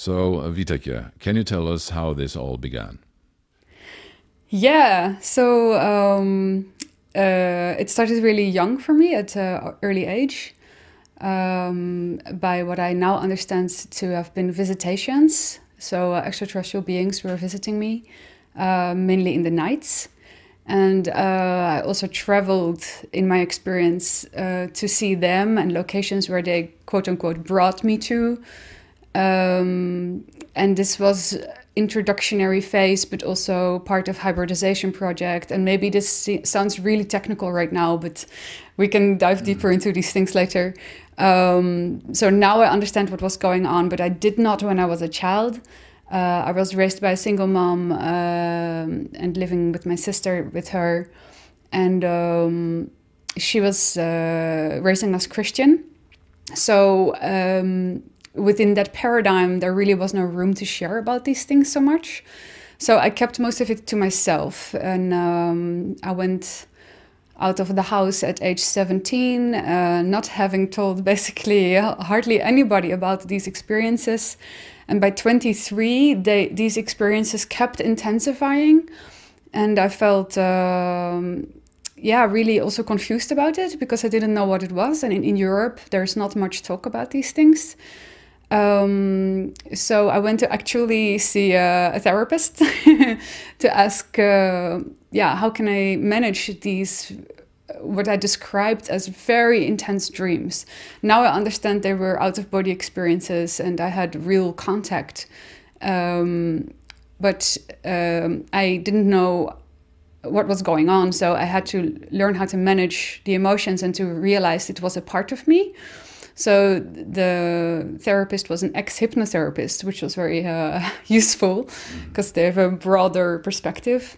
So, uh, can you tell us how this all began? Yeah, so um, uh, it started really young for me at an early age. Um, by what I now understand to have been visitations. So, uh, extraterrestrial beings were visiting me, uh, mainly in the nights. And uh, I also traveled in my experience uh, to see them and locations where they quote unquote brought me to. Um, and this was introductionary phase, but also part of hybridization project. And maybe this sounds really technical right now, but we can dive deeper mm. into these things later. Um, so now I understand what was going on, but I did not when I was a child. Uh, I was raised by a single mom uh, and living with my sister with her, and um, she was uh, raising us Christian. So um, within that paradigm, there really was no room to share about these things so much. So I kept most of it to myself, and um, I went out of the house at age 17, uh, not having told basically hardly anybody about these experiences. And by 23, they, these experiences kept intensifying. And I felt, um, yeah, really also confused about it because I didn't know what it was. And in, in Europe, there's not much talk about these things. Um, so I went to actually see a, a therapist to ask, uh, yeah, how can I manage these what I described as very intense dreams. Now I understand they were out of body experiences and I had real contact. Um, but um, I didn't know what was going on, so I had to learn how to manage the emotions and to realize it was a part of me. So the therapist was an ex hypnotherapist, which was very uh, useful because they have a broader perspective.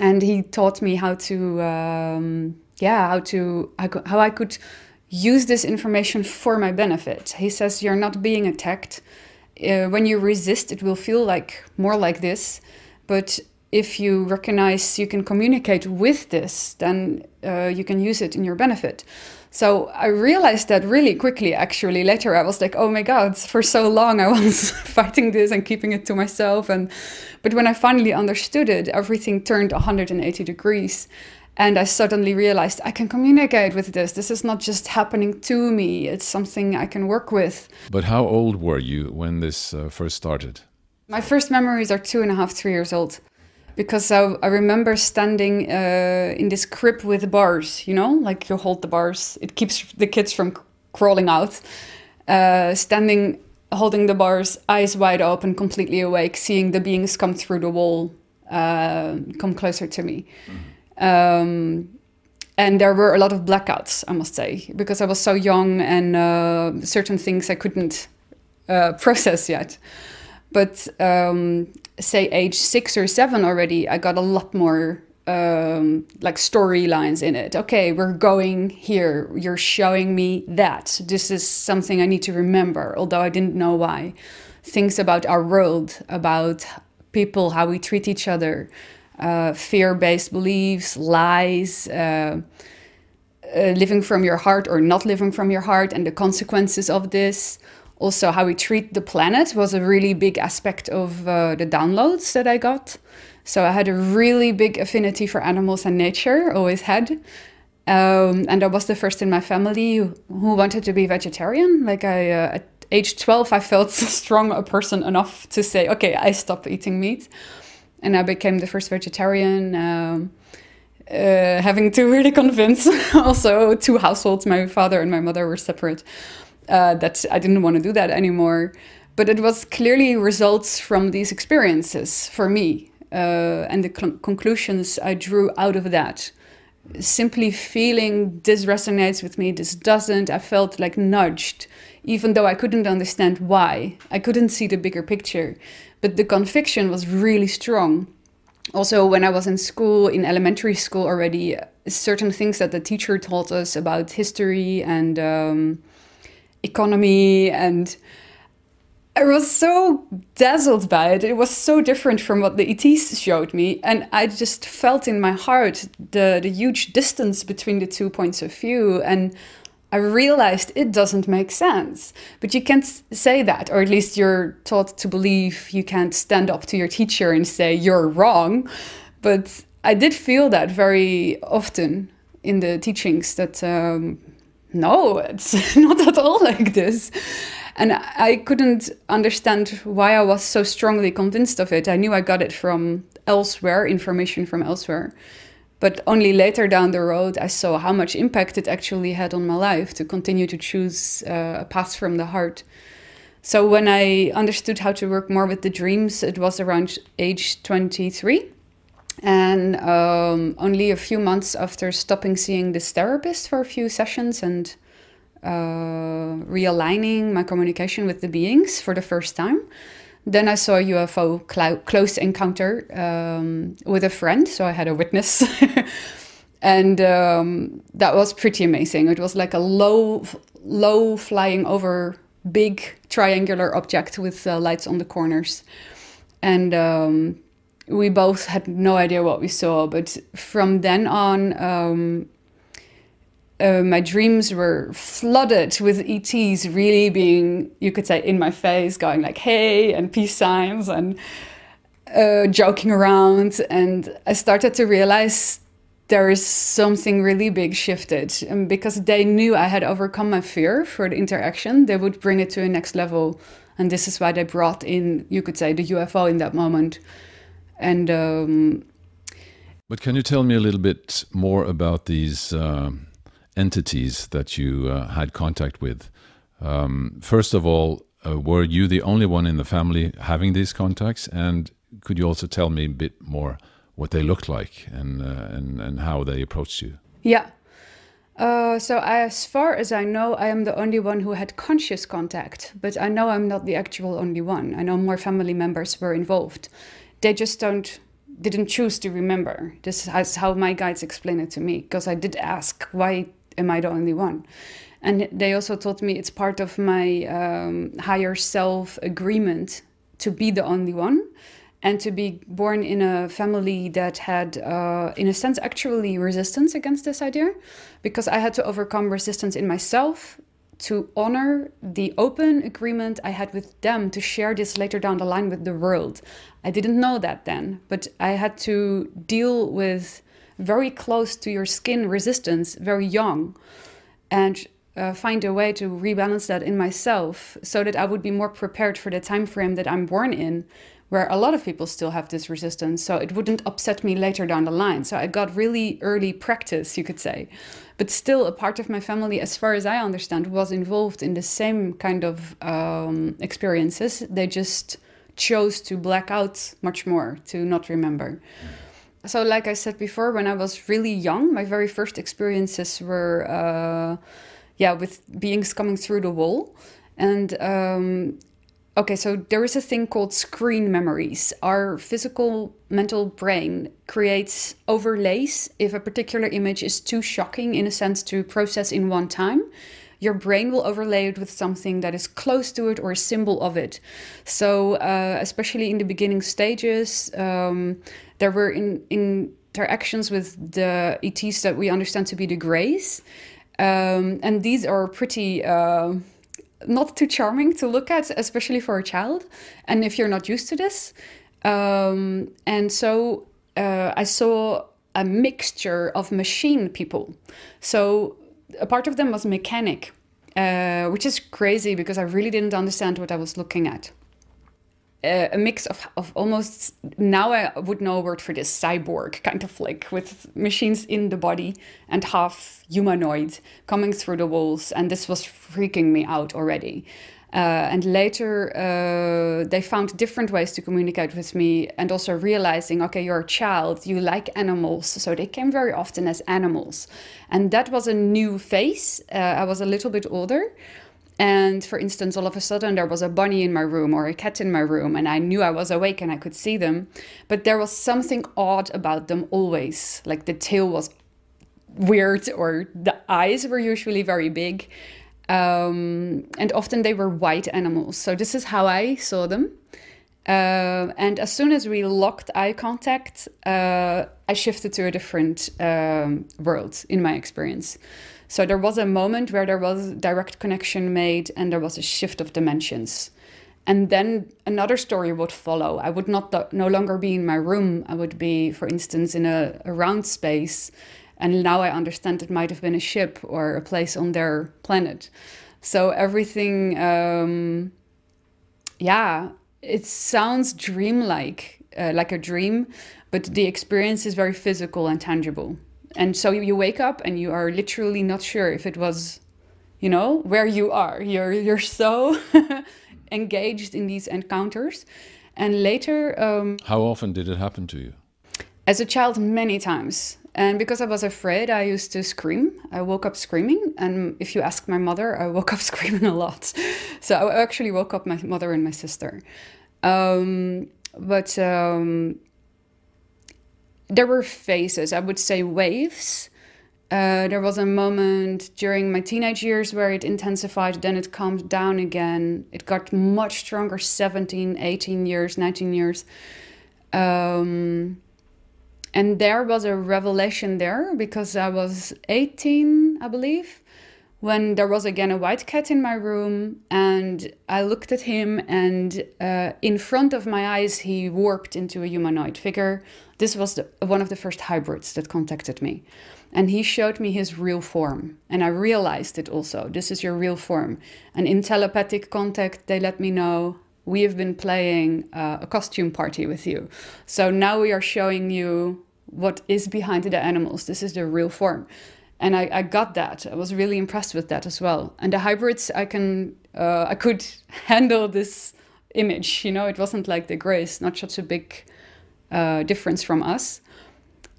And he taught me how to um, yeah how to how I could use this information for my benefit. He says you're not being attacked. Uh, when you resist, it will feel like more like this, but if you recognize you can communicate with this, then uh, you can use it in your benefit. So I realized that really quickly, actually. Later, I was like, oh my God, for so long I was fighting this and keeping it to myself. And But when I finally understood it, everything turned 180 degrees. And I suddenly realized I can communicate with this. This is not just happening to me, it's something I can work with. But how old were you when this uh, first started? My first memories are two and a half, three years old. Because I, I remember standing uh, in this crib with bars, you know, like you hold the bars, it keeps the kids from crawling out. Uh, standing, holding the bars, eyes wide open, completely awake, seeing the beings come through the wall, uh, come closer to me. Mm -hmm um, and there were a lot of blackouts, I must say, because I was so young and uh, certain things I couldn't uh, process yet. But um, say age six or seven already, I got a lot more um, like storylines in it. Okay, we're going here. You're showing me that. This is something I need to remember, although I didn't know why. Things about our world, about people, how we treat each other, uh, fear based beliefs, lies, uh, uh, living from your heart or not living from your heart, and the consequences of this. Also, how we treat the planet was a really big aspect of uh, the downloads that I got. So, I had a really big affinity for animals and nature, always had. Um, and I was the first in my family who, wanted to be vegetarian. Like, I, uh, at age 12, I felt strong a person enough to say, okay, I stop eating meat and I became the first vegetarian. Um, uh, having to really convince also two households, my father and my mother were separate, uh, that I didn't want to do that anymore. But it was clearly results from these experiences for me uh, and the conclusions I drew out of that. Simply feeling this resonates with me, this doesn't, I felt like nudged, even though I couldn't understand why. I couldn't see the bigger picture but the conviction was really strong. Also, when I was in school, in elementary school already, certain things that the teacher taught us about history and um, economy and I was so dazzled by it. It was so different from what the ETs showed me. And I just felt in my heart the, the huge distance between the two points of view. And I realized it doesn't make sense. But you can't say that, or at least you're taught to believe you can't stand up to your teacher and say you're wrong. But I did feel that very often in the teachings that um, no, it's not at all like this. And I couldn't understand why I was so strongly convinced of it. I knew I got it from elsewhere, information from elsewhere. But only later down the road, I saw how much impact it actually had on my life to continue to choose uh, a path from the heart. So when I understood how to work more with the dreams, it was around age 23. And um, only a few months after stopping seeing this therapist for a few sessions and uh, realigning my communication with the beings for the first time, then I saw a UFO cl- close encounter um, with a friend, so I had a witness. and um, that was pretty amazing. It was like a low, low flying over big triangular object with uh, lights on the corners. And um, we both had no idea what we saw, but from then on, um, uh, my dreams were flooded with ETs really being, you could say, in my face, going like, hey, and peace signs and uh, joking around. And I started to realize there is something really big shifted. And because they knew I had overcome my fear for the interaction, they would bring it to a next level. And this is why they brought in, you could say, the UFO in that moment. And, um, but can you tell me a little bit more about these? Um entities that you uh, had contact with. Um, first of all, uh, were you the only one in the family having these contacts? And could you also tell me a bit more what they looked like and uh, and and how they approached you? Yeah. Uh, so as far as I know, I am the only one who had conscious contact, but I know I'm not the actual only one. I know more family members were involved. They just don't didn't choose to remember. This is how my guides explain it to me because I did ask why am I the only one? And they also told me it's part of my um, higher self agreement to be the only one and to be born in a family that had, uh, in a sense, actually resistance against this idea, because I had to overcome resistance in myself to honor the open agreement I had with them to share this later down the line with the world. I didn't know that then, but I had to deal with very close to your skin resistance very young and uh, find a way to rebalance that in myself so that I would be more prepared for the time frame that I'm born in where a lot of people still have this resistance so it wouldn't upset me later down the line so I got really early practice you could say but still a part of my family as far as I understand was involved in the same kind of um, experiences they just chose to black out much more to not remember so, like I said before, when I was really young, my very first experiences were, uh, yeah, with beings coming through the wall. And um, okay, so there is a thing called screen memories. Our physical mental brain creates overlays if a particular image is too shocking, in a sense, to process in one time your brain will overlay it with something that is close to it or a symbol of it. So, uh, especially in the beginning stages, um, there were in, in interactions with the ETs that we understand to be the Greys. Um, and these are pretty uh, not too charming to look at, especially for a child. And if you're not used to this. Um, and so uh, I saw a mixture of machine people. So a part of them was mechanic, uh, which is crazy because I really didn't understand what I was looking at a mix of, of almost now I would know a word for this cyborg kind of like with machines in the body and half humanoid coming through the walls, and this was freaking me out already. Uh, and later, uh, they found different ways to communicate with me, and also realizing, okay, you're a child, you like animals. So they came very often as animals. And that was a new phase. Uh, I was a little bit older. And for instance, all of a sudden there was a bunny in my room or a cat in my room, and I knew I was awake and I could see them. But there was something odd about them always. Like the tail was weird, or the eyes were usually very big. Um, and often they were white animals. So this is how I saw them. Uh, and as soon as we locked eye contact, uh, I shifted to a different um, world in my experience. So there was a moment where there was direct connection made and there was a shift of dimensions. And then another story would follow. I would not no longer be in my room. I would be, for instance, in a, a round space. And now I understand it might have been a ship or a place on their planet. So everything, um, yeah, it sounds dreamlike, uh, like a dream, but the experience is very physical and tangible and so you wake up and you are literally not sure if it was you know where you are. You're you're so engaged in these encounters. And later um, how often did it happen to you? as a child many times. And because i was afraid i used to scream. I woke up screaming. And if you ask my mother i woke up screaming a lot. So i actually woke up my mother and my sister. Um, but um, there were phases, I would say waves. Uh, there was a moment during my teenage years where it intensified, then it calmed down again. It got much stronger 17, 18 years, 19 years. Um, and there was a revelation there because I was 18, I believe, when there was again a white cat in my room. And I looked at him, and uh, in front of my eyes, he warped into a humanoid figure this was the, one of the first hybrids that contacted me. And he showed me his real form. And I realized it also. This is your real form. And in telepathic contact, they let me know we have been playing uh, a costume party with you. So now we are showing you what is behind the animals. This is the real form. And I, I got that. I was really impressed with that as well. And the hybrids, I can, uh, I could handle this image. You know, it wasn't like the grays, not such a big uh, difference from us.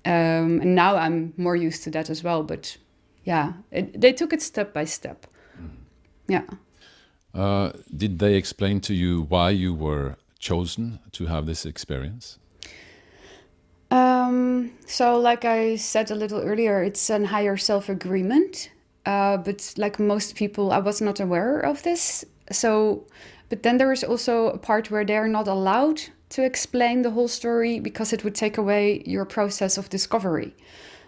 Um, and now I'm more used to that as well. But yeah, it, they took it step by step. Mm. Yeah. Uh, did they explain to you why you were chosen to have this experience? Um, so, like I said a little earlier, it's an higher self agreement. Uh, but like most people, I was not aware of this. So, but then there is also a part where they're not allowed to explain the whole story because it would take away your process of discovery.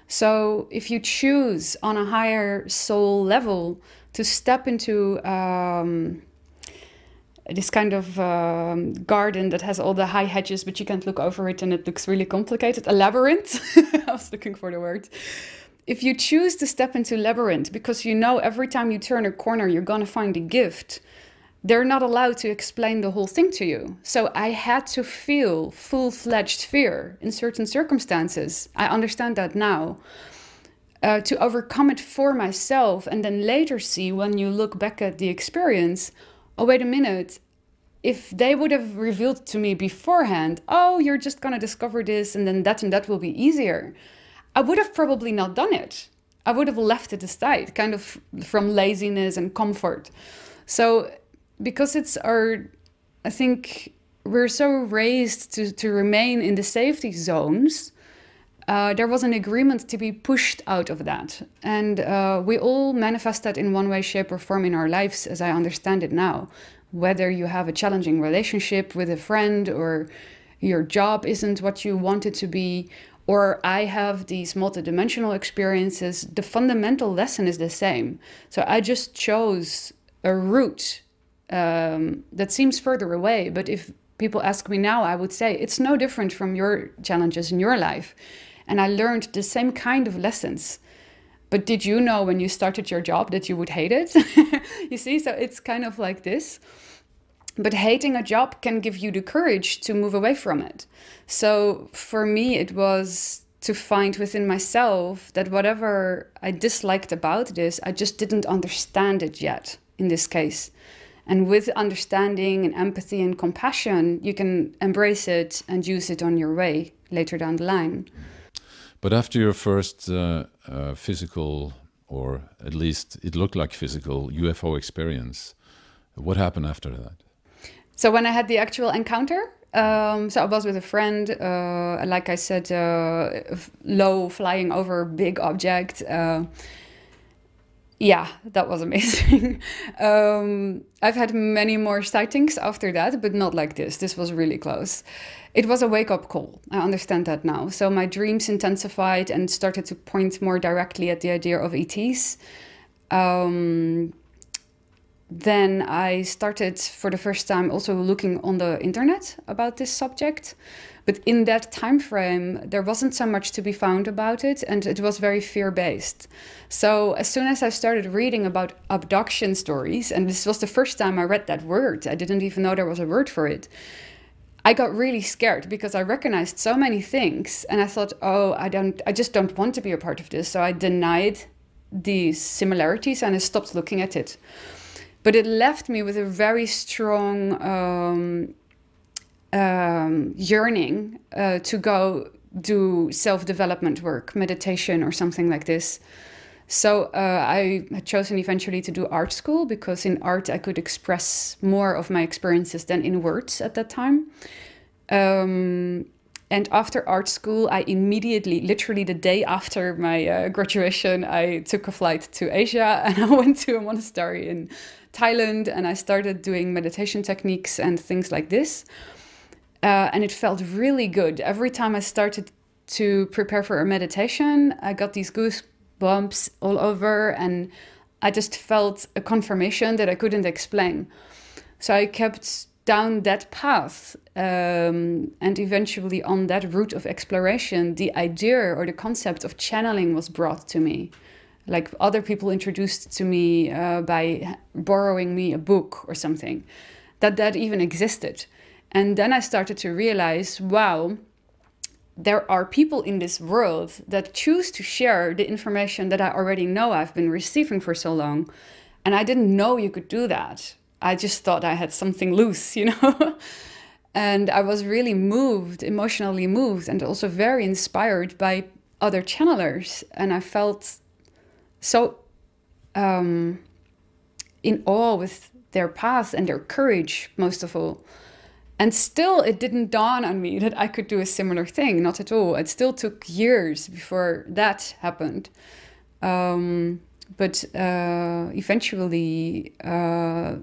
So, if you choose on a higher soul level to step into um, this kind of um, garden that has all the high hedges, but you can't look over it and it looks really complicated, a labyrinth. I was looking for the word. If you choose to step into labyrinth because you know every time you turn a corner you're gonna find a gift, they're not allowed to explain the whole thing to you. So I had to feel full fledged fear in certain circumstances. I understand that now. Uh, to overcome it for myself and then later see when you look back at the experience oh, wait a minute. If they would have revealed to me beforehand, oh, you're just going to discover this and then that and that will be easier, I would have probably not done it. I would have left it aside, kind of from laziness and comfort. So because it's our i think we're so raised to, to remain in the safety zones uh, there was an agreement to be pushed out of that and uh, we all manifest that in one way shape or form in our lives as i understand it now whether you have a challenging relationship with a friend or your job isn't what you want it to be or I have these multidimensional experiences, the fundamental lesson is the same. So I just chose a route um, that seems further away. But if people ask me now, I would say it's no different from your challenges in your life. And I learned the same kind of lessons. But did you know when you started your job that you would hate it? you see, so it's kind of like this. But hating a job can give you the courage to move away from it. So for me, it was to find within myself that whatever I disliked about this, I just didn't understand it yet in this case. And with understanding and empathy and compassion, you can embrace it and use it on your way later down the line. But after your first uh, uh, physical, or at least it looked like physical UFO experience, what happened after that? So when I had the actual encounter, um, so I was with a friend, uh, like I said, uh, low flying over big object. Yeah, that was amazing. um, I've had many more sightings after that, but not like this. This was really close. It was a wake up call. I understand that now. So my dreams intensified and started to point more directly at the idea of ETs. Um, then I started for the first time also looking on the internet about this subject. But in that time frame, there wasn't so much to be found about it, and it was very fear based. So as soon as I started reading about abduction stories, and this was the first time I read that word, I didn't even know there was a word for it. I got really scared because I recognized so many things, and I thought, oh, I don't, I just don't want to be a part of this. So I denied these similarities and I stopped looking at it. But it left me with a very strong um, um, yearning uh, to go do self development work, meditation, or something like this. So uh, I had chosen eventually to do art school because in art I could express more of my experiences than in words at that time. Um, and after art school, I immediately, literally the day after my uh, graduation, I took a flight to Asia and I went to a monastery in Thailand and I started doing meditation techniques and things like this. Uh, and it felt really good. Every time I started to prepare for a meditation, I got these goosebumps all over, and I just felt a confirmation that I couldn't explain. So I kept down that path, um, and eventually on that route of exploration, the idea or the concept of channeling was brought to me. Like other people introduced to me uh, by borrowing me a book or something, that that even existed. And then I started to realize wow, there are people in this world that choose to share the information that I already know I've been receiving for so long. And I didn't know you could do that. I just thought I had something loose, you know? and I was really moved, emotionally moved, and also very inspired by other channelers. And I felt so um, in awe with their path and their courage, most of all. And still, it didn't dawn on me that I could do a similar thing. Not at all. It still took years before that happened. Um, but uh, eventually, uh,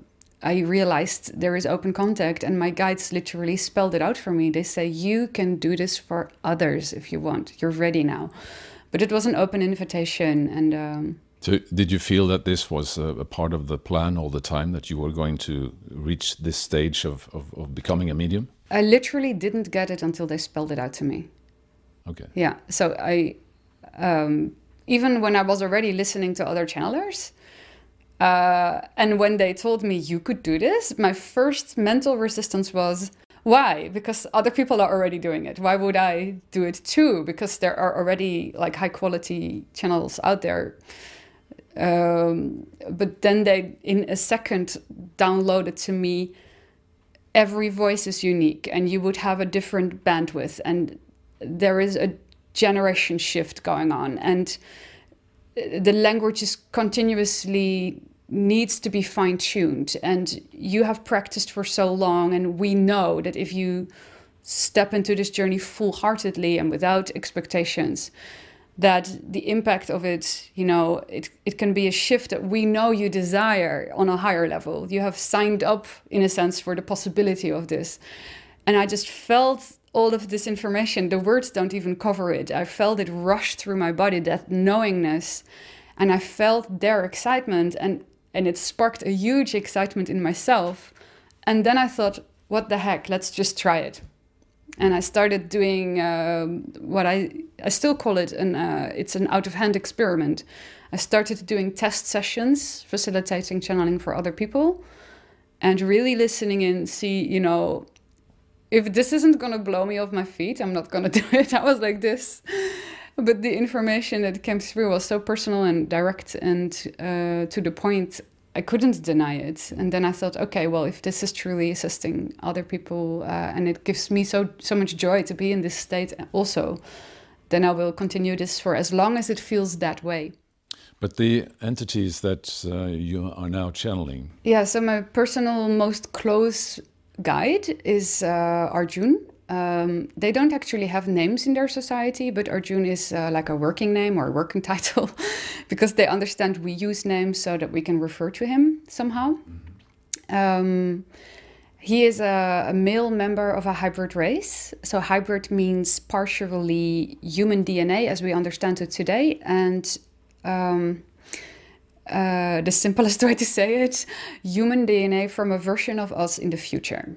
I realized there is open contact, and my guides literally spelled it out for me. They say, You can do this for others if you want. You're ready now. But it was an open invitation. And um, so, did you feel that this was a, a, part of the plan all the time that you were going to reach this stage of, of, of, becoming a medium? I literally didn't get it until they spelled it out to me. Okay. Yeah. So, I, um, even when I was already listening to other channelers, uh, and when they told me you could do this, my first mental resistance was, why? Because other people are already doing it. Why would I do it too? Because there are already like high quality channels out there um, but then they, in a second, downloaded to me every voice is unique and you would have a different bandwidth and there is a generation shift going on and the language is continuously needs to be fine tuned and you have practiced for so long and we know that if you step into this journey full heartedly and without expectations that the impact of it, you know, it, it can be a shift that we know you desire on a higher level. You have signed up, in a sense, for the possibility of this. And I just felt all of this information. The words don't even cover it. I felt it rush through my body, that knowingness. And I felt their excitement, and, and it sparked a huge excitement in myself. And then I thought, what the heck, let's just try it and I started doing uh, what I I still call it an uh, it's an out of hand experiment. I started doing test sessions, facilitating channeling for other people, and really listening in. See, you know, if this isn't gonna blow me off my feet, I'm not gonna do it. I was like this. But the information that came through was so personal and direct and uh, to the point I couldn't deny it. And then I thought, okay, well, if this is truly assisting other people uh, and it gives me so so much joy to be in this state also, then I will continue this for as long as it feels that way. But the entities that uh, you are now channeling. Yeah, so my personal most close guide is uh, Arjun. Um, they don't actually have names in their society, but Arjun is uh, like a working name or a working title because they understand we use names so that we can refer to him somehow. Um, he is a, a, male member of a hybrid race. So, hybrid means partially human DNA as we understand it today, and um, uh, the simplest way to say it, human DNA from a version of us in the future.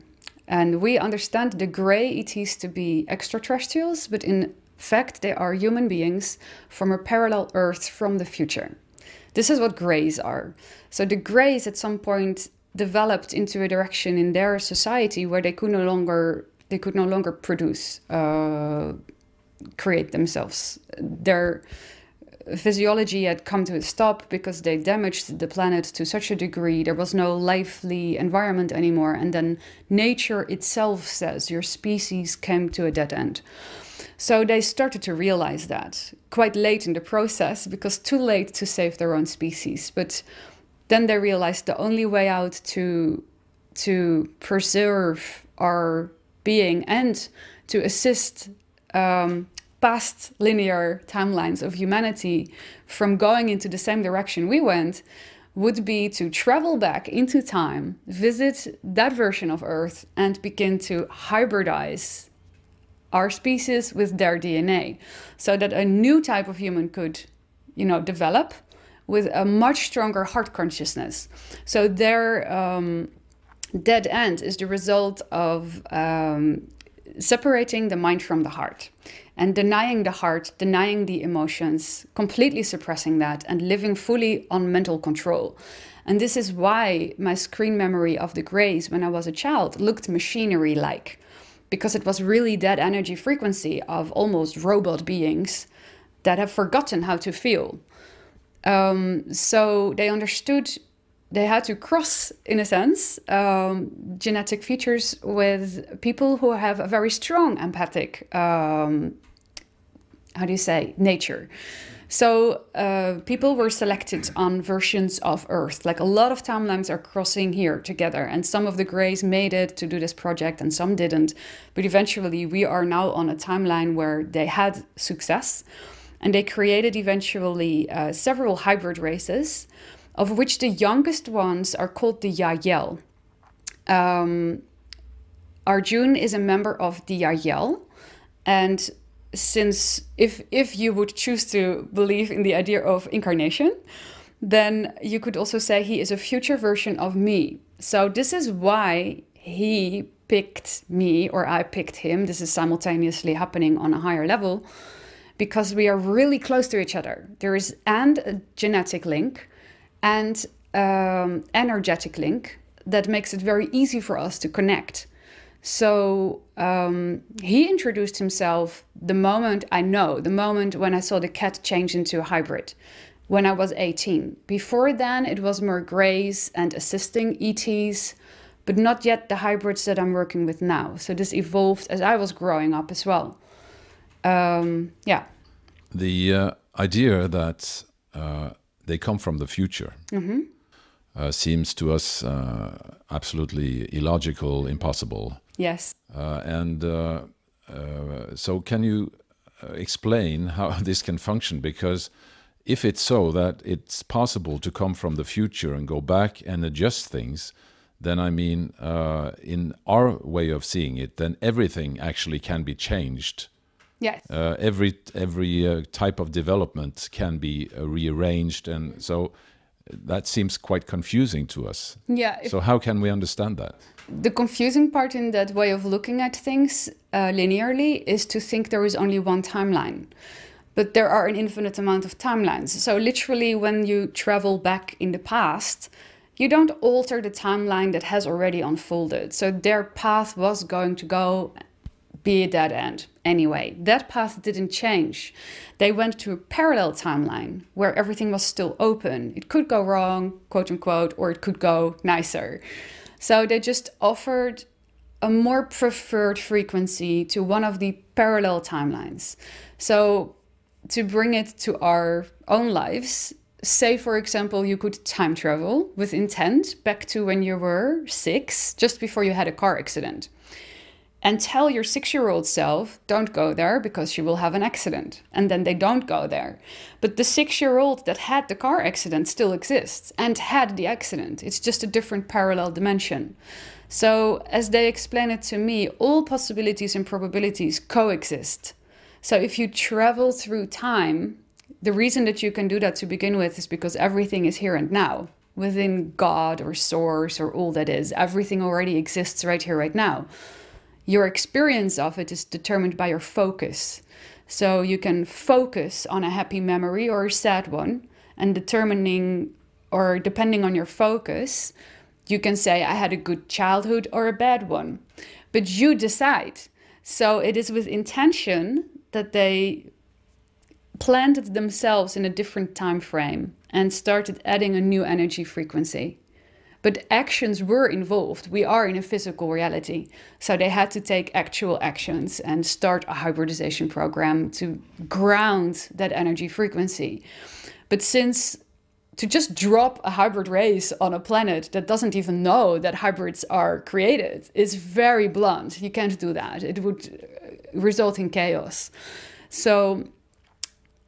And we understand the gray ETs to be extraterrestrials, but in fact, they are human beings from a parallel Earth from the future. This is what grays are. So the grays at some point developed into a direction in their society where they could no longer they could no longer produce uh, create themselves. Physiology had come to a stop because they damaged the planet to such a degree. There was no lively environment anymore. And then nature itself says your species came to a dead end. So they started to realize that quite late in the process because too late to save their own species. But then they realized the only way out to to preserve our being and to assist um, past linear timelines of humanity from going into the same direction we went would be to travel back into time, visit that version of Earth, and begin to hybridize our species with their DNA so that a new type of human could, you know, develop with a much stronger heart consciousness. So their um, dead end is the result of um, separating the mind from the heart and denying the heart, denying the emotions, completely suppressing that, and living fully on mental control. And this is why my screen memory of the Greys when I was a child looked machinery like, because it was really that energy frequency of almost robot beings that have forgotten how to feel. Um, so they understood they had to cross, in a sense, um, genetic features with people who have a very strong empathic um, how do you say nature. So uh, people were selected on versions of earth. Like a lot of timelines are crossing here together and some of the grays made it to do this project and some didn't. But eventually we are now on a timeline where they had success and they created eventually uh, several hybrid races of which the youngest ones are called the yahyel um, arjun is a member of the yahyel and since if if you would choose to believe in the idea of incarnation then you could also say he is a future version of me. So this is why he picked me or i picked him. This is simultaneously happening on a higher level because we are really close to each other. There is and a genetic link and um, energetic link that makes it very easy for us to connect so um, he introduced himself the moment I know, the moment when I saw the cat change into a hybrid, when I was 18. Before then, it was more grays and assisting ETs, but not yet the hybrids that I'm working with now. So this evolved as I was growing up as well. Um, yeah. The uh, idea that uh, they come from the future. Mm -hmm uh, seems to us uh, absolutely illogical, impossible. Yes. Uh, and uh, uh, so, can you uh, explain how this can function? Because if it's so that it's possible to come from the future and go back and adjust things, then I mean, in our way of seeing it, then everything actually can be changed. Yes. every every type of development can be rearranged, and so that seems quite confusing to us. Yeah. So how can we understand that? The confusing part in that way of looking at things uh, linearly is to think there is only one timeline. But there are an infinite amount of timelines. So literally when you travel back in the past, you don't alter the timeline that has already unfolded. So their path was going to go be a dead end. Anyway, that path didn't change. They went to a parallel timeline where everything was still open. It could go wrong, quote unquote, or it could go nicer. So they just offered a more preferred frequency to one of the parallel timelines. So to bring it to our own lives, say for example you could time travel with intent back to when you were 6 just before you had a car accident and tell your six year old self, don't go there because you will have an accident. And then they don't go there. But the six year old that had the car accident still exists and had the accident. It's just a different parallel dimension. So, as they explain it to me, all possibilities and probabilities coexist. So, if you travel through time the reason that you can do that to begin with is because everything is here and now within God or source or all that is. Everything already exists right here, right now. Your experience of it is determined by your focus. So you can focus on a happy memory or a sad one, and determining or depending on your focus, you can say, I had a good childhood or a bad one. But you decide. So it is with intention that they planted themselves in a different time frame and started adding a new energy frequency. But actions were involved. We are in a physical reality. So they had to take actual actions and start a hybridization program to ground that energy frequency. But since to just drop a hybrid race on a planet that doesn't even know that hybrids are created is very blunt. You can't do that. It would result in chaos. So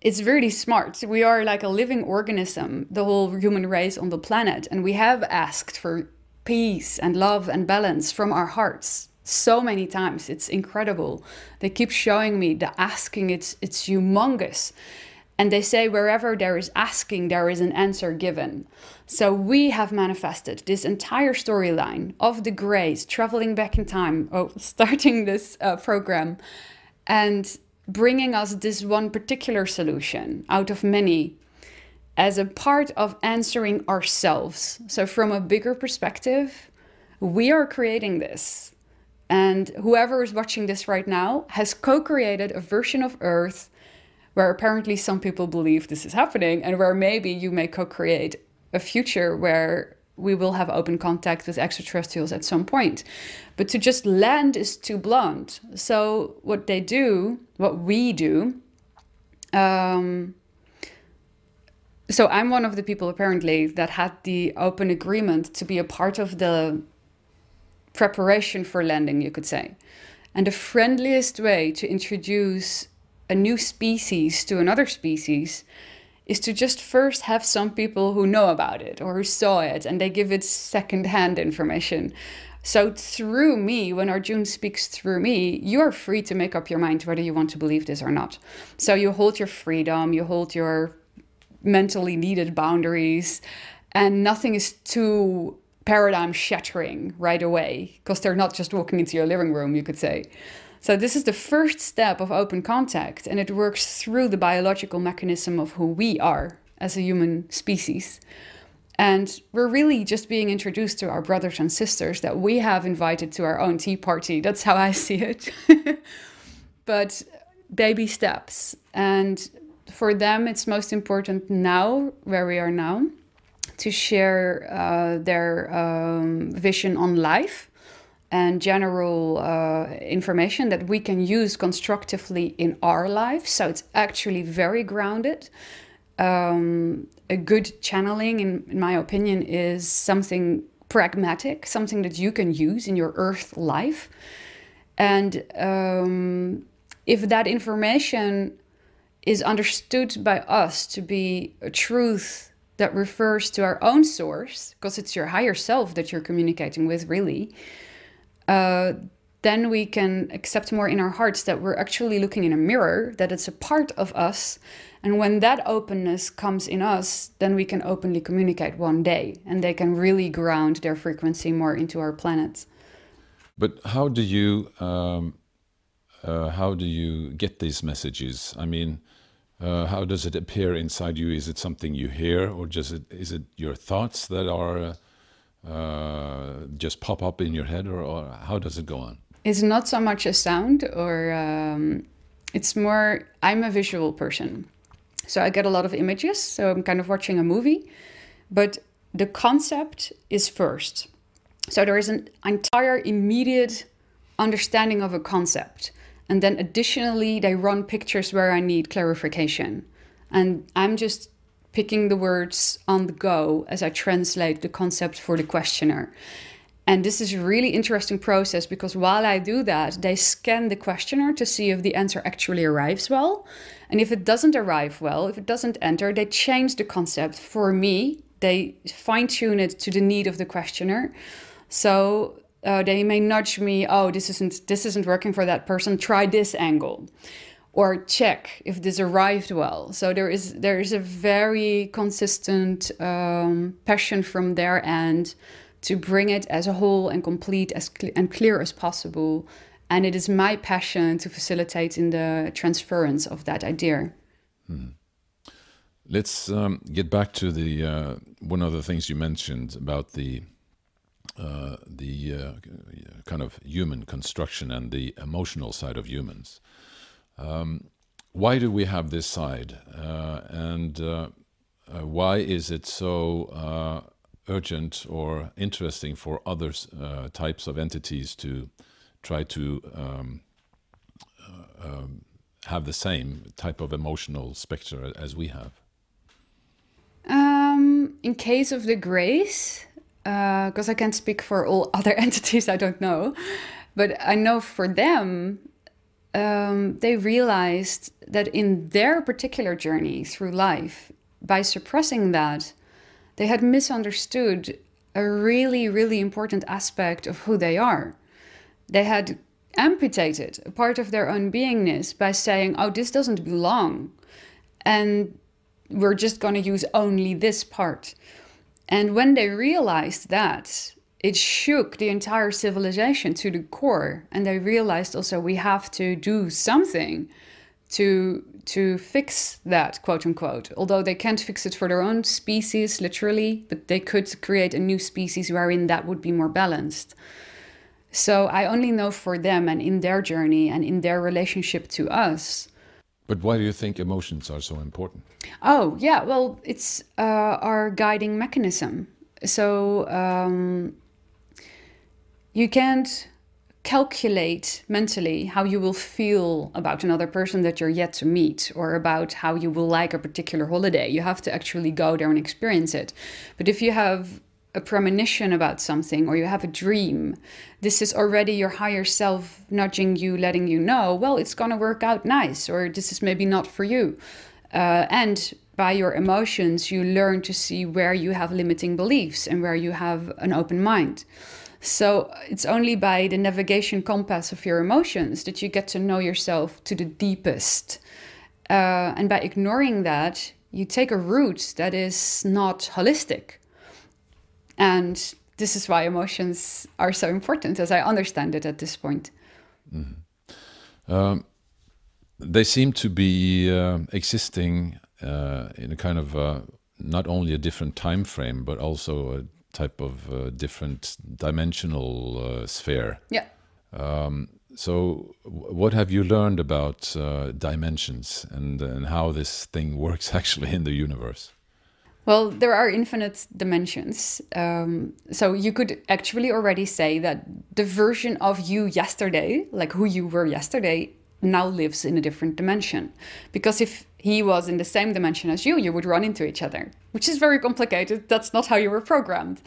it's really smart. We are like a living organism, the whole human race on the planet, and we have asked for peace and love and balance from our hearts so many times. It's incredible. They keep showing me the asking. It's it's humongous. And they say wherever there is asking, there is an answer given. So we have manifested this entire storyline of the Greys traveling back in time, oh, starting this uh, program, and bringing us this one particular solution out of many as a part of answering ourselves. So, from a bigger perspective, we are creating this. And whoever is watching this right now has co created a version of Earth where apparently some people believe this is happening, and where maybe you may co create a future where we will have open contact with extraterrestrials at some point. But to just land is too blunt. So, what they do, what we do, um, so I'm one of the people apparently that had the open agreement to be a part of the preparation for landing, you could say. And the friendliest way to introduce a new species to another species is to just first have some people who know about it or who saw it and they give it secondhand information. So, through me, when Arjun speaks through me, you are free to make up your mind whether you want to believe this or not. So, you hold your freedom, you hold your mentally needed boundaries, and nothing is too paradigm shattering right away because they're not just walking into your living room, you could say. So, this is the first step of open contact, and it works through the biological mechanism of who we are as a human species. And we're really just being introduced to our brothers and sisters that we have invited to our own tea party. That's how I see it. but baby steps. And for them, it's most important now, where we are now, to share uh, their um, vision on life and general uh, information that we can use constructively in our life. So it's actually very grounded. Um, a good channeling, in, in my opinion, is something pragmatic, something that you can use in your earth life. And um, if that information is understood by us to be a truth that refers to our own source, because it's your higher self that you're communicating with, really, uh, then we can accept more in our hearts that we're actually looking in a mirror, that it's a part of us. And when that openness comes in us, then we can openly communicate one day and they can really ground their frequency more into our planet. But how do you um, uh, how do you get these messages? I mean, uh, how does it appear inside you? Is it something you hear, or just it, is it your thoughts that are uh, just pop up in your head, or, or, how does it go on? It's not so much a sound, or um, it's more. I'm a visual person, so I get a lot of images. So I'm kind of watching a movie, but the concept is first. So there is an entire immediate understanding of a concept. And then additionally, they run pictures where I need clarification. And I'm just picking the words on the go as I translate the concept for the questioner. And this is a really interesting process because while I do that, they scan the questioner to see if the answer actually arrives well. And if it doesn't arrive well, if it doesn't enter, they change the concept for me. They fine tune it to the need of the questioner. So uh, they may nudge me, oh, this isn't this isn't working for that person. Try this angle or check if this arrived well. So there is there is a very consistent um, passion from their end to bring it as a whole and complete as cl- and clear as possible. And it is my passion to facilitate in the transference of that idea. Hmm. Let's um, get back to the uh, one of the things you mentioned about the uh, the uh, kind of human construction and the emotional side of humans. Um, why do we have this side, uh, and uh, uh, why is it so urgent or interesting for other types of entities to try to um, um, have the same type of emotional spectre as we have? Um, in case of the Greys, because uh, I can't speak for all other entities, I don't know. But I know for them, um, they realized that in their particular journey through life, by suppressing that, they had misunderstood a really, really important aspect of who they are. They had amputated a part of their own beingness by saying, oh, this doesn't belong. And we're just going to use only this part. And when they realized that, it shook the entire civilization to the core. And they realized also we have to do something to to fix that quote unquote although they can't fix it for their own species literally but they could create a new species wherein that would be more balanced so i only know for them and in their journey and in their relationship to us but why do you think emotions are so important? Oh, yeah, well, it's uh, our guiding mechanism. So um, you can't calculate mentally how you will feel about another person that you're yet to meet or about how you will like a particular holiday. You have to actually go there and experience it. But if you have a premonition about something or you have a dream, this is already your higher self nudging you, letting you know, well, it's going to work out nice, or this is maybe not for you. Uh, and by your emotions, you learn to see where you have limiting beliefs and where you have an open mind. So it's only by the navigation compass of your emotions that you get to know yourself to the deepest. Uh, and by ignoring that, you take a route that is not holistic and this is why emotions are so important, as I understand it at this point. Mm-hmm. Um, they seem to be uh, existing uh, in a kind of uh, not only a different time frame, but also a type of uh, different dimensional uh, sphere. Yeah. Um, so, what have you learned about uh, dimensions and, and how this thing works actually in the universe? Well, there are infinite dimensions. Um, so you could actually already say that the version of you yesterday, like who you were yesterday, now lives in a different dimension. Because if he was in the same dimension as you, you would run into each other, which is very complicated. That's not how you were programmed.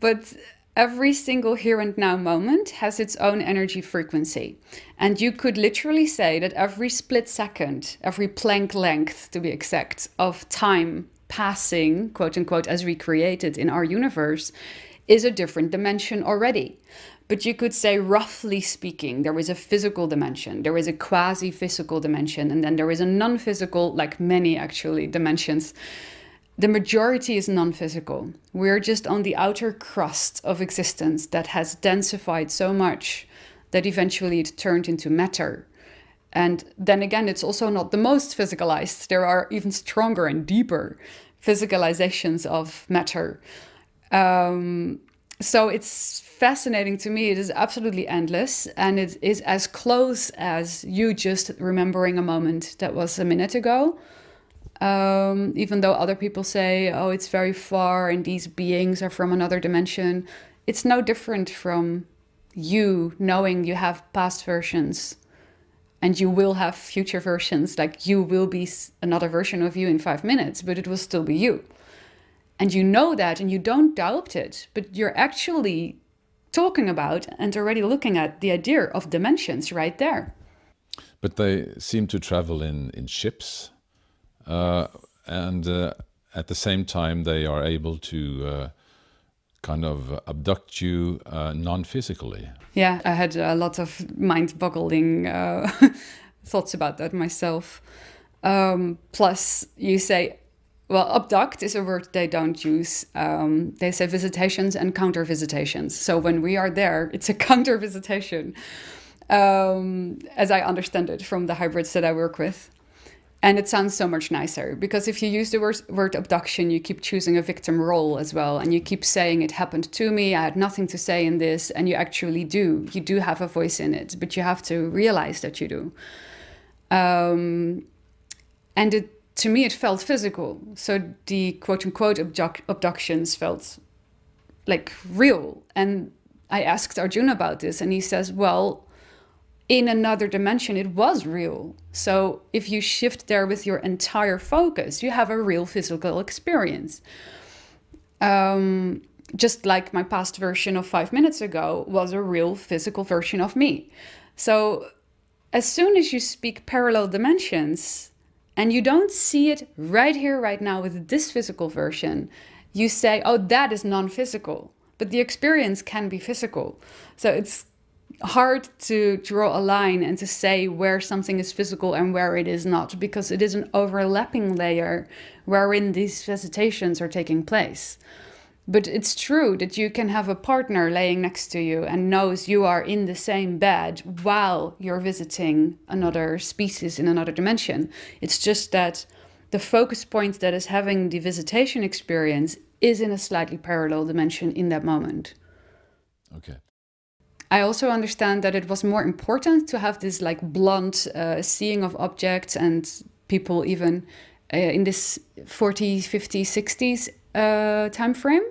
But every single here and now moment has its own energy frequency. And you could literally say that every split second, every Planck length to be exact, of time passing, quote unquote, as recreated in our universe, is a different dimension already. But you could say, roughly speaking, there is a physical dimension, there is a quasi physical dimension, and then there is a non physical, like many actually dimensions. The majority is non physical. We're just on the outer crust of existence that has densified so much that eventually it turned into matter. And then again, it's also not the most physicalized. There are even stronger and deeper physicalizations of matter. Um, so it's fascinating to me. It is absolutely endless, and it is as close as you just remembering a moment that was a minute ago. Um, even though other people say, oh, it's very far and these beings are from another dimension, it's no different from you knowing you have past versions and you will have future versions like you will be another version of you in 5 minutes but it will still be you and you know that and you don't doubt it but you're actually talking about and already looking at the idea of dimensions right there but they seem to travel in in ships uh, and uh, at the same time they are able to uh, kind of abduct you uh, non physically. Yeah, I had a lot of mind boggling uh, thoughts about that myself. Um, plus, you say, well, abduct is a word they don't use. Um, they say visitations and counter visitations. So when we are there, it's a counter visitation, um, as I understand it from the hybrids that I work with. And it sounds so much nicer because if you use the word, word abduction, you keep choosing a victim role as well. And you keep saying, It happened to me. I had nothing to say in this. And you actually do. You do have a voice in it, but you have to realize that you do. Um, and it, to me, it felt physical. So the quote unquote abduct- abductions felt like real. And I asked Arjun about this, and he says, Well, in another dimension, it was real. So if you shift there with your entire focus, you have a real physical experience. Um, just like my past version of five minutes ago was a real physical version of me. So as soon as you speak parallel dimensions and you don't see it right here, right now with this physical version, you say, oh, that is non physical. But the experience can be physical. So it's hard to draw a line and to say where something is physical and where it is not because it is an overlapping layer wherein these visitations are taking place. But it's true that you can have a partner laying next to you and knows you are in the same bed while you're visiting another species in another dimension. It's just that the focus point that is having the visitation experience is in a slightly parallel dimension in that moment. Okay. I also understand that it was more important to have this like blunt uh, seeing of objects and people even uh, in this 40s, 50s, 60s uh, time frame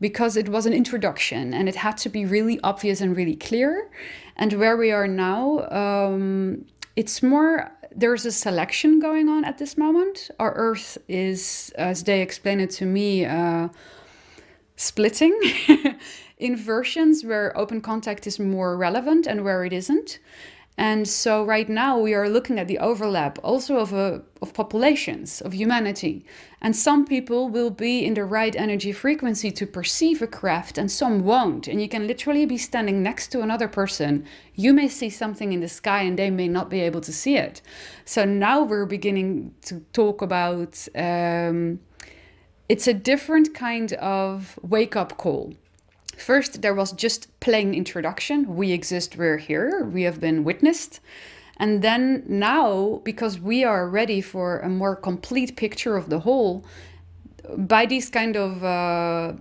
because it was an introduction and it had to be really obvious and really clear. And where we are now, um, it's more there's a selection going on at this moment. Our Earth is, as they explained it to me, uh, splitting in versions where open contact is more relevant and where it isn't. And so right now we are looking at the overlap also of a, of populations of humanity. And some people will be in the right energy frequency to perceive a craft and some won't. And you can literally be standing next to another person. You may see something in the sky and they may not be able to see it. So now we're beginning to talk about um, it's a different kind of wake up call First, there was just plain introduction. We exist, we're here, we have been witnessed. And then now, because we are ready for a more complete picture of the whole, by these kind of uh,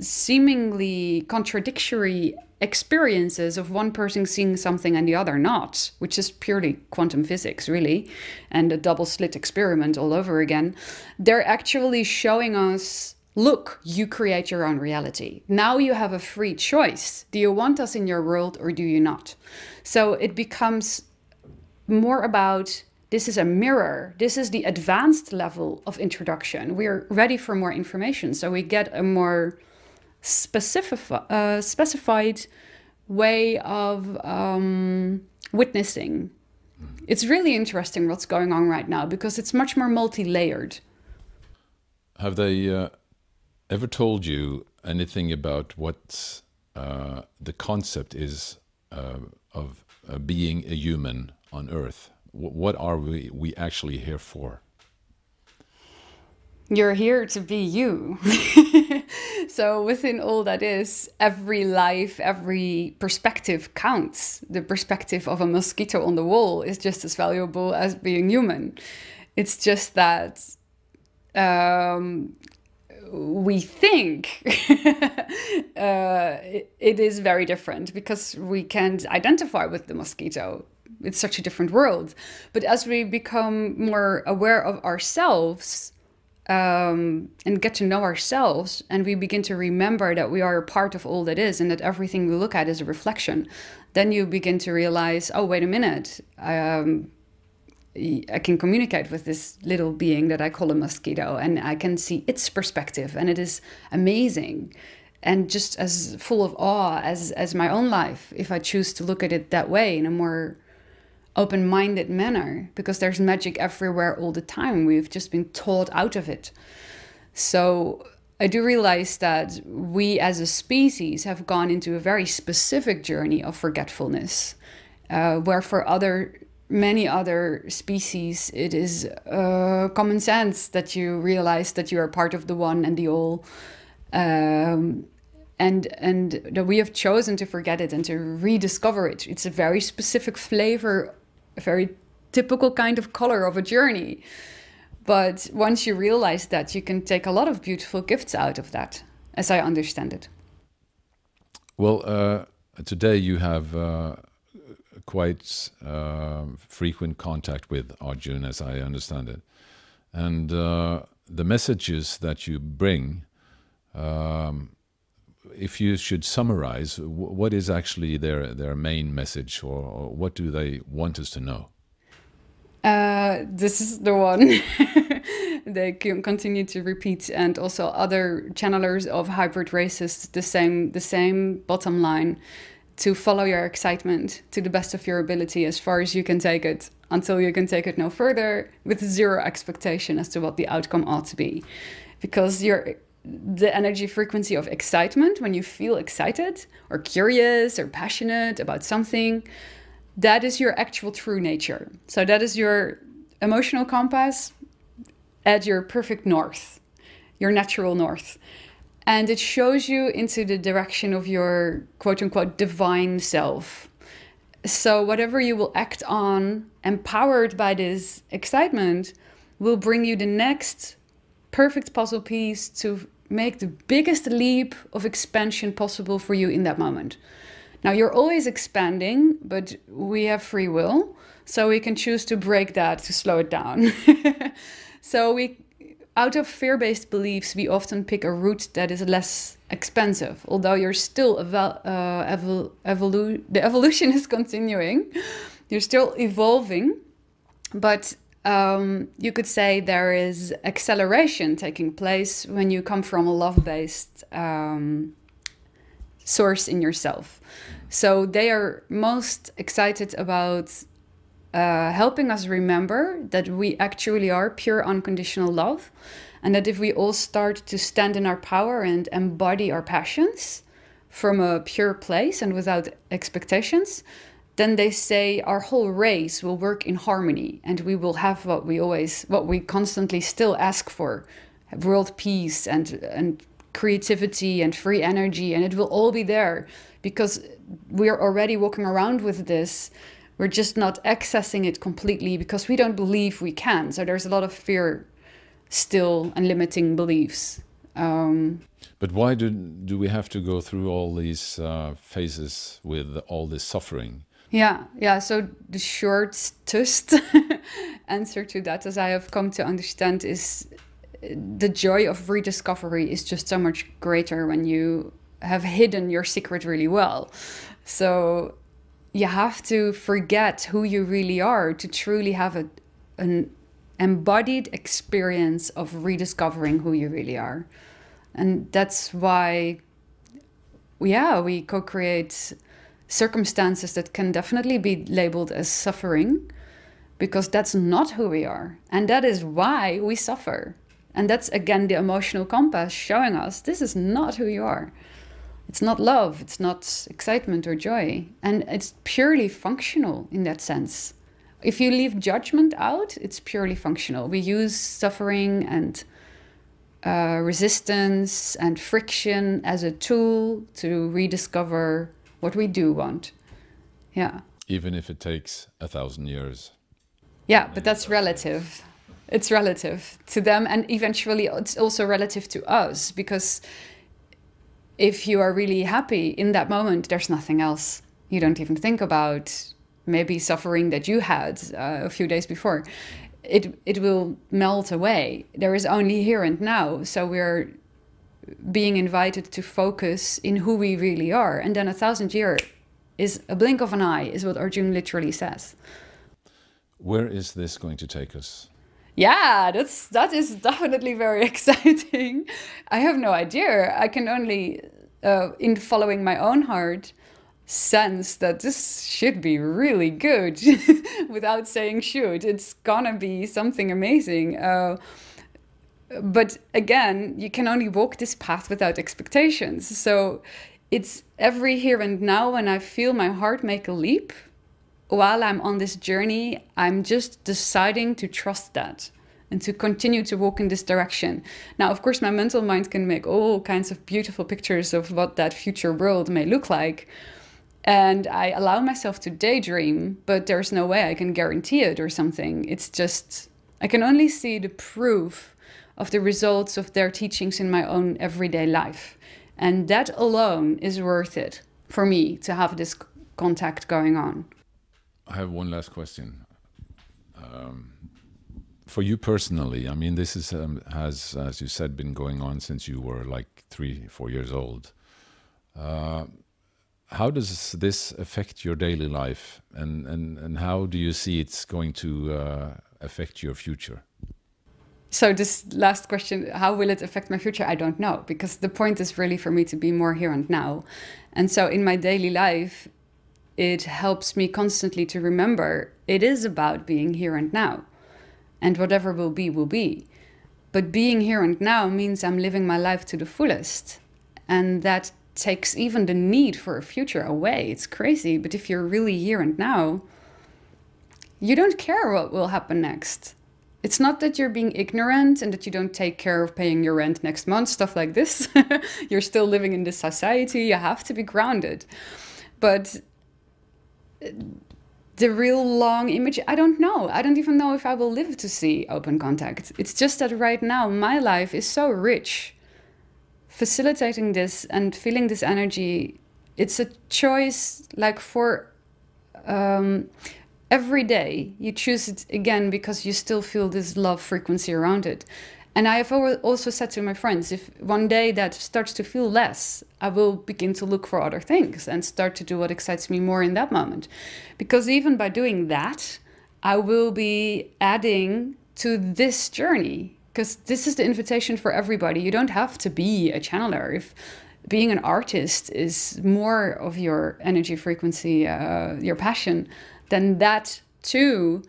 seemingly contradictory experiences of one person seeing something and the other not, which is purely quantum physics, really, and a double slit experiment all over again, they're actually showing us Look, you create your own reality. Now you have a free choice. Do you want us in your world or do you not? So it becomes more about this is a mirror. This is the advanced level of introduction. We're ready for more information. So we get a more specific, uh, specified way of um, witnessing. It's really interesting what's going on right now because it's much more multi layered. Have they uh, ever told you anything about what uh, the concept is uh, of uh, being a human on Earth? W what are we, we actually here for? You're here to be you. so, within all that is, every life, every perspective counts. The perspective of a mosquito on the wall is just as valuable as being human. It's just that um, we think uh, it is very different because we can't identify with the mosquito. It's such a different world. But as we become more aware of ourselves um, and get to know ourselves, and we begin to remember that we are a part of all that is and that everything we look at is a reflection, then you begin to realize oh, wait a minute. Um, I can communicate with this little being that I call a mosquito, and I can see its perspective, and it is amazing, and just as full of awe as as my own life, if I choose to look at it that way in a more open-minded manner, because there's magic everywhere all the time. We've just been taught out of it. So I do realize that we as a species have gone into a very specific journey of forgetfulness, uh, where for other many other species, it is uh, common sense that you realize that you are part of the one and the all. Um, and and that we have chosen to forget it and to rediscover it. It's a very specific flavor, a very typical kind of color of a journey. But once you realize that, you can take a lot of beautiful gifts out of that, as I understand it. Well, uh, today you have uh, quite uh, frequent contact with Arjun, as I understand it. And uh, the messages that you bring, um, if you should summarize, what is actually their, their main message, or, or what do they want us to know? Uh, this is the one they can continue to repeat, and also other channelers of hybrid races the same the same bottom line to follow your excitement to the best of your ability as far as you can take it until you can take it no further with zero expectation as to what the outcome ought to be because your the energy frequency of excitement when you feel excited or curious or passionate about something that is your actual true nature. So that is your emotional compass at your perfect north, your natural north. And it shows you into the direction of your quote unquote divine self. So, whatever you will act on, empowered by this excitement, will bring you the next perfect puzzle piece to make the biggest leap of expansion possible for you in that moment. Now, you're always expanding, but we have free will. So we can choose to break that, to slow it down. so we, out of fear-based beliefs, we often pick a route that is less expensive. Although you're still eval- uh, evol- evolu- the evolution is continuing, you're still evolving, but um, you could say there is acceleration taking place when you come from a love-based um, source in yourself. So they are most excited about uh, helping us remember that we actually are pure unconditional love. And that if we all start to stand in our power and embody our passions from a pure place and without expectations, then they say our whole race will work in harmony and we will have what we always, what we constantly still ask for world peace and, and creativity and free energy. And it will all be there because we're already walking around with this we're just not accessing it completely because we don't believe we can. So there's a lot of fear still and limiting beliefs. Um, but why do do we have to go through all these uh, phases with all this suffering? Yeah yeah. So the shortest answer to that as i have come to understand is the joy of rediscovery is just so much greater when you have hidden your secret really well. So you have to forget who you really are to truly have a, an embodied experience of rediscovering who you really are. And that's why, yeah, we co create circumstances that can definitely be labeled as suffering because that's not who we are. And that is why we suffer. And that's again the emotional compass showing us this is not who you are it's not love, it's not excitement or joy. And it's purely functional in that sense. If you leave judgment out, it's purely functional. We use suffering and uh, resistance and friction as a tool to rediscover what we do want. Yeah. Even if it takes a thousand years. Yeah, but that's relative. It's relative to them, and eventually it's also relative to us because if you are really happy in that moment, there's nothing else. You don't even think about maybe suffering that you had uh, a few days before. It it will melt away. There is only here and now. So we're being invited to focus in who we really are, and then a thousand year is a blink of an eye, is what Arjun literally says. Where is this going to take us? Yeah that's that is definitely very exciting. I have no idea. I can only uh, in following my own heart sense that this should be really good. Without saying should it's gonna be something amazing. Uh, but again you can only walk this path without expectations. So it's every here and now when i feel my heart make a leap while I'm on this journey, I'm just deciding to trust that and to continue to walk in this direction. Now, of course, my mental mind can make all kinds of beautiful pictures of what that future world may look like. And I allow myself to daydream, but there's no way I can guarantee it or something. It's just, I can only see the proof of the results of their teachings in my own everyday life. And that alone is worth it for me to have this contact going on. I have one last question. Um, for you personally, I mean, this is um, has, as you said, been going on since you were like three, four years old. Uh, how does this affect your daily life, and and and how do you see it's going to uh, affect your future? So this last question, how will it affect my future? I don't know because the point is really for me to be more here and now. And so in my daily life, it helps me constantly to remember it is about being here and now. And whatever will be, will be. But being here and now means I'm living my life to the fullest. And that takes even the need for a future away. It's crazy. But if you're really here and now, you don't care what will happen next. It's not that you're being ignorant and that you don't take care of paying your rent next month, stuff like this. you're still living in this society. You have to be grounded. But the real long image, I don't know. I don't even know if I will live to see open contact. It's just that right now, my life is so rich facilitating this and feeling this energy it's a choice like for um, every day you choose it again because you still feel this love frequency around it and i have also said to my friends if one day that starts to feel less i will begin to look for other things and start to do what excites me more in that moment because even by doing that i will be adding to this journey because this is the invitation for everybody. You don't have to be a channeler. If being an artist is more of your energy frequency, uh, your passion, then that too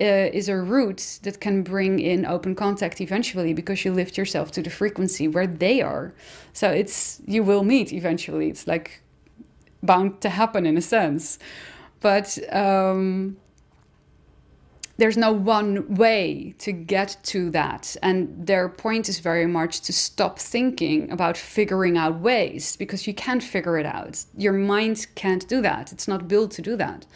uh, is a route that can bring in open contact eventually because you lift yourself to the frequency where they are. So it's you will meet eventually. It's like bound to happen in a sense, but. Um, there's no one way to get to that. And their point is very much to stop thinking about figuring out ways because you can't figure it out. Your mind can't do that, it's not built to do that.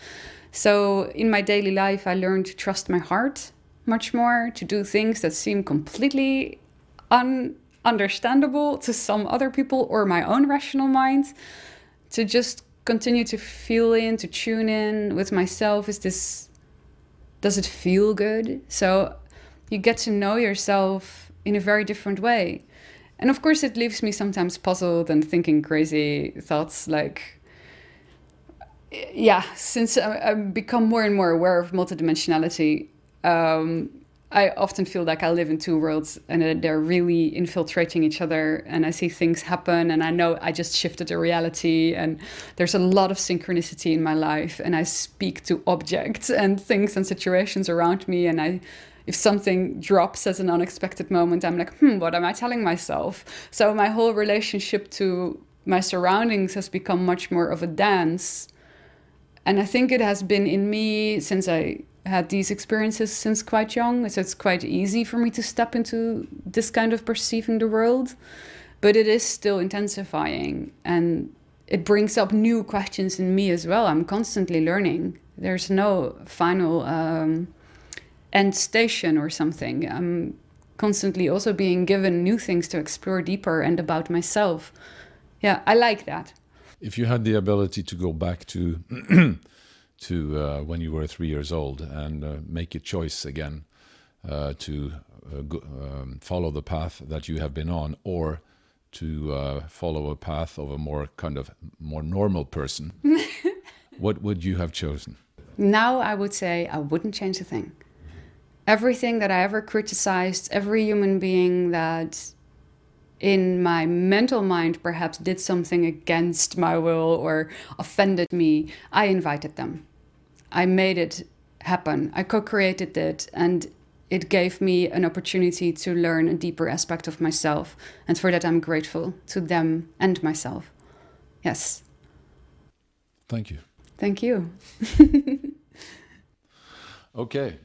So in my daily life, I learned to trust my heart much more, to do things that seem completely ununderstandable to some other people or my own rational mind, to just continue to feel in, to tune in with myself is this does it feel good? So you get to know yourself in a very different way. And of course, it leaves me sometimes puzzled and thinking crazy thoughts like, yeah, since I've become more and more aware of multidimensionality, um, I often feel like I live in two worlds and they're really infiltrating each other. And I see things happen, and I know I just shifted a reality. And there's a lot of synchronicity in my life. And I speak to objects and things and situations around me. And I, if something drops as an unexpected moment, I'm like, hmm, what am I telling myself? So my whole relationship to my surroundings has become much more of a dance. And I think it has been in me since I had these experiences since quite young, so it's quite easy for me to step into this kind of perceiving the world. But it is still intensifying and it brings up new questions in me as well. I'm constantly learning. There's no final um, end station or something. I'm constantly also being given new things to explore deeper and about myself. Yeah, I like that. If you had the ability to go back to to uh, when you were three years old and uh, make a choice again uh, to uh, go, um, follow the path that you have been on or to uh, follow a path of a more kind of more normal person what would you have chosen? Now i would say i wouldn't change a thing. Everything that i ever criticized every human being that in my mental mind perhaps did something against my will or offended me, I invited them. I made it happen. I co created it, and it gave me an opportunity to learn a deeper aspect of myself. And for that, I'm grateful to them and myself. Yes. Thank you. Thank you. Okay.